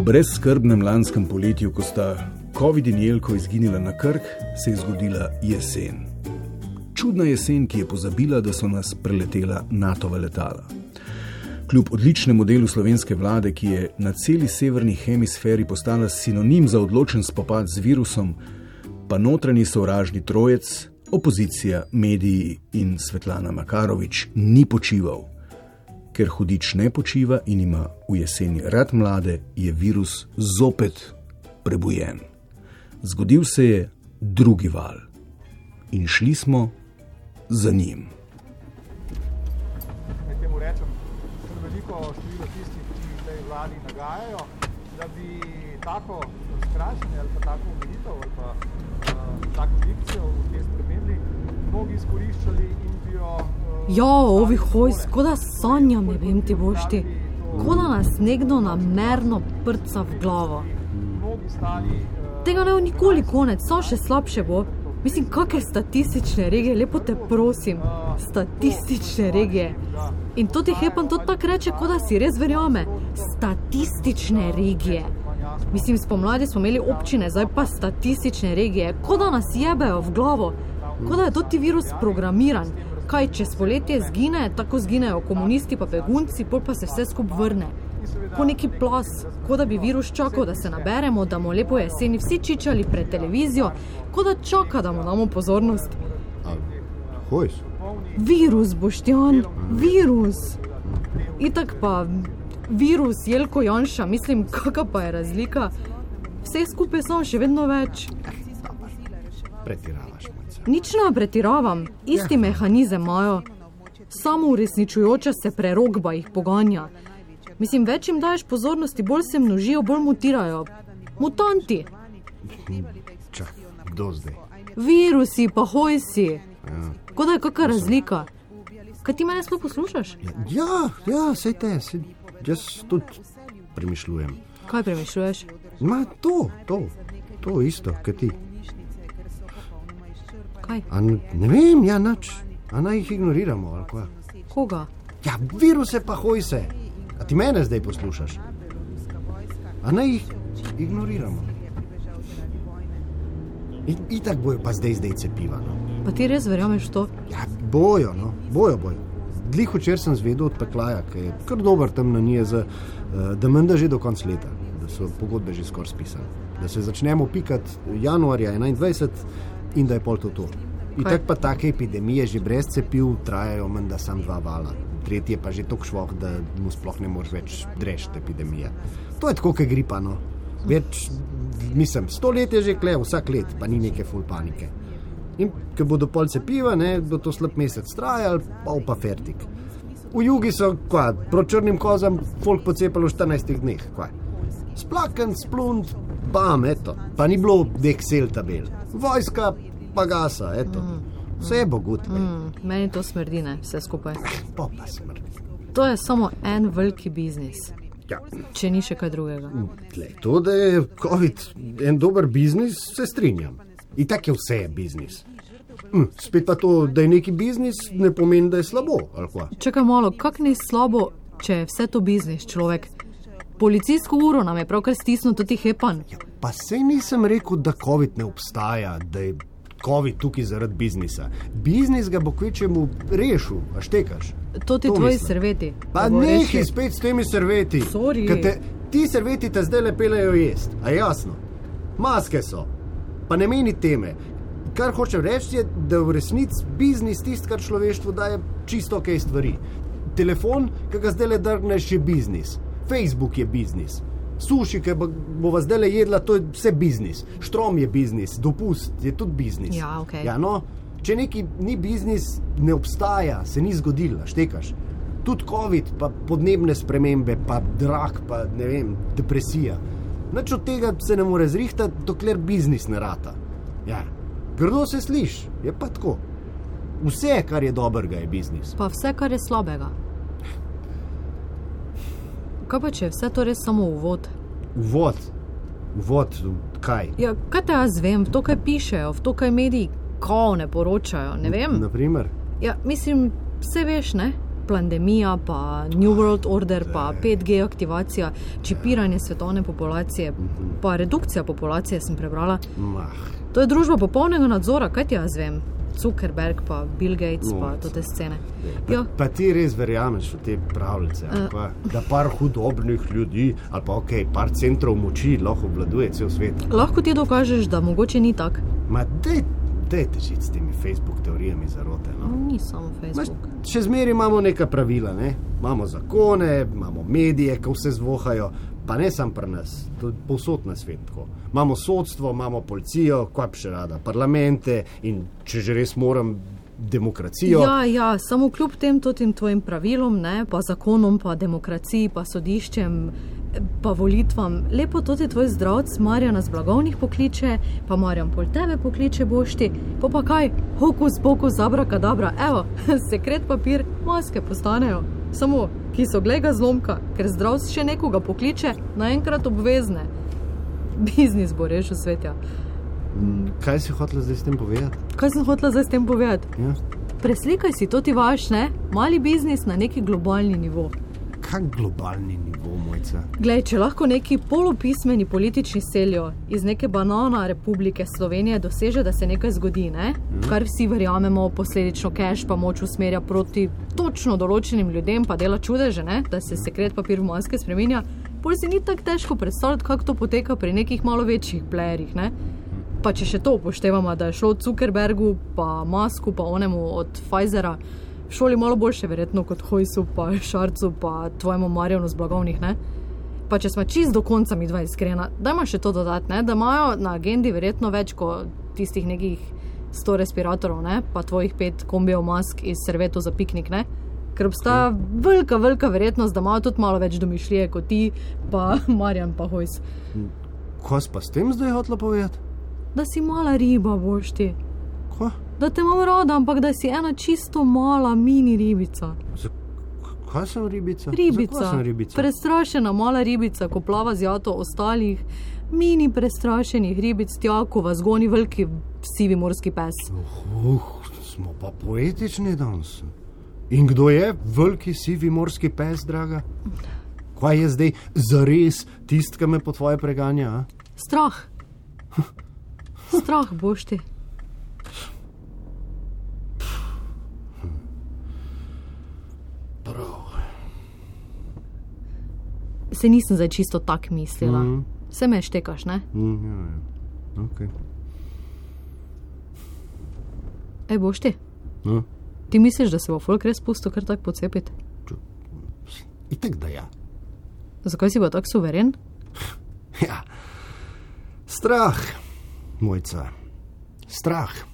Po brezskrbnem lanskem poletju, ko sta COVID in Jelko izginila na krk, se je zgodila jesen. Čudna jesen, ki je pozabila, da so nas preletela NATO-va letala. Kljub odličnemu delu slovenske vlade, ki je na celi severni hemisferi postala sinonim za odločen spopad z virusom, pa notranji sovražni trojec, opozicija, mediji in Svetlana Makarovič ni počival. Ker hudič ne počiva in ima v jeseni rad mlade, je virus zopet prebujen. Zgodil se je drugi val in šli smo za njim. število tistih, ki tej vladi nagajajo, da bi tako skrajšanje ali pa tako omejitev ali pa uh, tako dikcijo v tej spremembi mnogi izkoriščali in ja, ovi hoj, skoda sanjam, ne vem ti bošti. Koda nas nekdo namerno prca v glavo. Tega ne bo nikoli konec, samo še slabše bo. Mislim, kakšne statistične regije, lepo te prosim, statistične regije. In to ti hepan to tako reče, kot da si res verjame. Statistične regije. Mislim, spomladi smo imeli občine, zdaj pa statistične regije, kot da nas jebejo v glavo, kot da je to ti virus programiran. Kaj, če spoletje zgine, tako zginejo komunisti, pa begunci, pol pa se vse skupaj vrne kot neki plas, kot da bi virus čakal, da se naberemo, da bomo lepo jeseni vsi čičali pred televizijo, kot da čaka, da mu damo pozornost. Hojš. Virus, boštjan, virus. Itak pa virus, jelko Janša, mislim, kakšna pa je razlika. Vse skupaj sem še vedno več. Pretiravaš. Nič ne pretiravam, isti ja. mehanizem imajo. Samo uresničujoča se prerogba jih poganja. Mislim, več jim daješ pozornosti, bolj se množijo, bolj mutirajo. Mutanti. Čak, kdo zdaj? Virusi, pa hojsi. Ja. Kot da je kakšna razlika. Kaj ti mene sploh poslušaš? Ja, ja, sej te, sej, jaz tudi premišljujem. Kaj premišljuješ? Ma to, to, to isto, kaj ti. Kaj? A, ne vem, ja, nič. A naj jih ignoriramo? Koga? Ja, viruse pa hojse. A ti mene zdaj poslušaš? A naj jih ignoriramo. In, tako bojo pa zdaj, zdaj cepiva. No. Pa ti res verjameš to? Ja, bojo, no, bojo, bojo. Dlih včeraj sem zvedel od Peklaja, ki je kar dober tam na njej, da menda že do konca leta, da so pogodbe že skoraj spisane. Da se začnemo pikati januarja 21 in da je pol to to. In tako pa take epidemije že brez cepiv trajajo menda sam dva vala tretji je pa že tako šloh, da mu sploh ne moreš več rešiti epidemije. To je tako, kot gripa. No. Več, mislim, sto let je že kle, vsak let, pa ni neke full panike. In ko bodo pol cepiva, ne, bo to slab mesec trajal, pa pa fertik. V jugi so, kva, proti črnim kozam, folk pocepalo v 14 dneh. Kva. Splaken, splunt, bam, eto. Pa ni bilo deksel tabel. Vojska, pa gasa, eto. Mm. Vse bo gut. Mm, meni to smrdi, ne, vse skupaj. Pa pa smrdi. To je samo en veliki biznis. Ja. Če ni še kaj drugega. Mm, tle, to, da je COVID en dober biznis, se strinjam. In tako je vse je biznis. Hm, spet pa to, da je neki biznis, ne pomeni, da je slabo. Čakaj malo, kak ni slabo, če je vse to biznis, človek. Policijsko uro nam je pravkar stisnil tudi hepan. Ja, pa se nisem rekel, da COVID ne obstaja, da je COVID tukaj zaradi biznisa. Biznis ga bo kvečemu rešil, a štekaš. To ti tvoji serveti. Pa nekaj spet s temi serveti. Te, ti serveti te zdaj le pelejo jesti, a jasno. Maske so, pa ne meni teme. Kar hočem reči, je, da v resnici biznis tisto, kar človeštvu daje čisto ok stvari. Telefon, ki ga zdaj le drgneš, je biznis. Facebook je biznis suši, ki bo vas zdaj jedla, to je vse biznis. Štrom je biznis, dopust je tudi biznis. Ja, okay. ja, no, če neki ni biznis, ne obstaja, se ni zgodilo, štekaš. Tudi COVID, pa podnebne spremembe, pa drak, pa ne vem, depresija. Nič od tega se ne more zrihtati, dokler biznis ne rata. Ja. Grdo se sliši, je pa tako. Vse, kar je dobrega, je biznis. Pa vse, kar je slabega. Kaj pa če je vse to res samo uvod? Uvod, uvod, kaj? Ja, kaj te jaz vem, to, kaj pišejo, to, kaj mediji, ko ne poročajo. Ne vem. Naprimer? Ja, mislim, vse veš, ne? pandemija, pa New World Order, pa 5G aktivacija, čipiranje svetovne populacije, pa redukcija populacije, sem prebrala. Mah. To je družba popolnega nadzora, kaj ti jaz vem. Zuckerberg, pa Bill Gates, pa Mojca. te scene. Pa, pa ti res verjameš v te pravljice, ali pa, da par hudobnih ljudi ali pa ok, par centrov moči lahko obvladuje cel svet. lahko ti dokažeš, da mogoče ni tako. Ma dej, dejte žiti s temi Facebook teorijami zarote. No? Ni samo Facebook. še zmeraj imamo neka pravila, ne? imamo zakone, imamo medije, ki vse zvohajo, pa ne samo pri nas, tudi povsod na svetu. Imamo sodstvo, imamo policijo, kaj pa še rada, parlamente in če že res moram. Ja, ja, samo kljub tem tvojim pravilom, ne, pa zakonom, pa demokraciji, pa sodiščem, pa volitvam, lepo to ti tvoj zdravc, Marjan nas blagovnih pokliče, pa Marjan pol tebe pokliče bošti, pa pa kaj, hokus pokus, zabra kadabra, evo, sekret papir, maske postanejo. Samo, ki so glega zlomka, ker zdravc še nekoga pokliče, naenkrat obvezne. Biznis bo rešil svetja. Kaj si hotel zdaj s tem povedati? Kaj sem hotela zdaj s tem povedati? Ja? Preslikaj si to ti vaš, ne? Mali biznis na neki globalni nivo. Kak globalni nivo, mojca? Glej, če lahko neki polopismeni politični seljo iz neke banana republike Slovenije doseže, da se nekaj zgodi, ne? kar vsi verjamemo, posledično cash pa moč usmerja proti točno določenim ljudem, pa dela čudeže, ne? da se sekret papir v maske spremenja, pol si ni tako težko predstavljati, kako to poteka pri nekih malo večjih playerjih. Ne? Pa če še to upoštevamo, da je šlo Zuckerbergu, pa Masku, pa onemu od Pfizera, v šoli malo boljše, verjetno kot Hojsu, pa Šarcu, pa tvojemu Marjanu z blagovnih. Ne? Pa če smo čist do konca mi dva iskrena, dajmo še to dodati, ne? da imajo na agendi verjetno več kot tistih nekih 100 respiratorov, ne? pa tvojih pet kombijev mask iz servetov za piknik. Ne? Ker obstaja velika, velika verjetnost, da imajo tudi malo več domišljije kot ti, pa Marjan, pa Hojs. Kaj pa s tem zdaj hotel povedati? Da si mala riba, boš ti. Kaj? Da te imam rada, ampak da si ena čisto mala mini ribica. Za, kaj sem ribica? Ribica. Zakaj sem ribica? Prestrašena mala ribica, ko plava z jato ostalih, mini prestrašenih ribic, tja, ko vas goni veliki sivi morski pes. Uh, smo pa poetični danes. In kdo je veliki sivi morski pes, draga? Kaj je zdaj zares tisti, ki me po tvoje preganja? A? Strah. Strah boš ti. Se nisem zdaj čisto tak mislila. Mm. Mhm. Se me štekaš, ne? Mm, ja, ja. Okay. Ej, boš ti. No, Ti misliš, da se bo folk res pusto kar tako pocepiti? itek da ja. Zakaj si bo tako suveren? ja. Strah, mojca. Strah.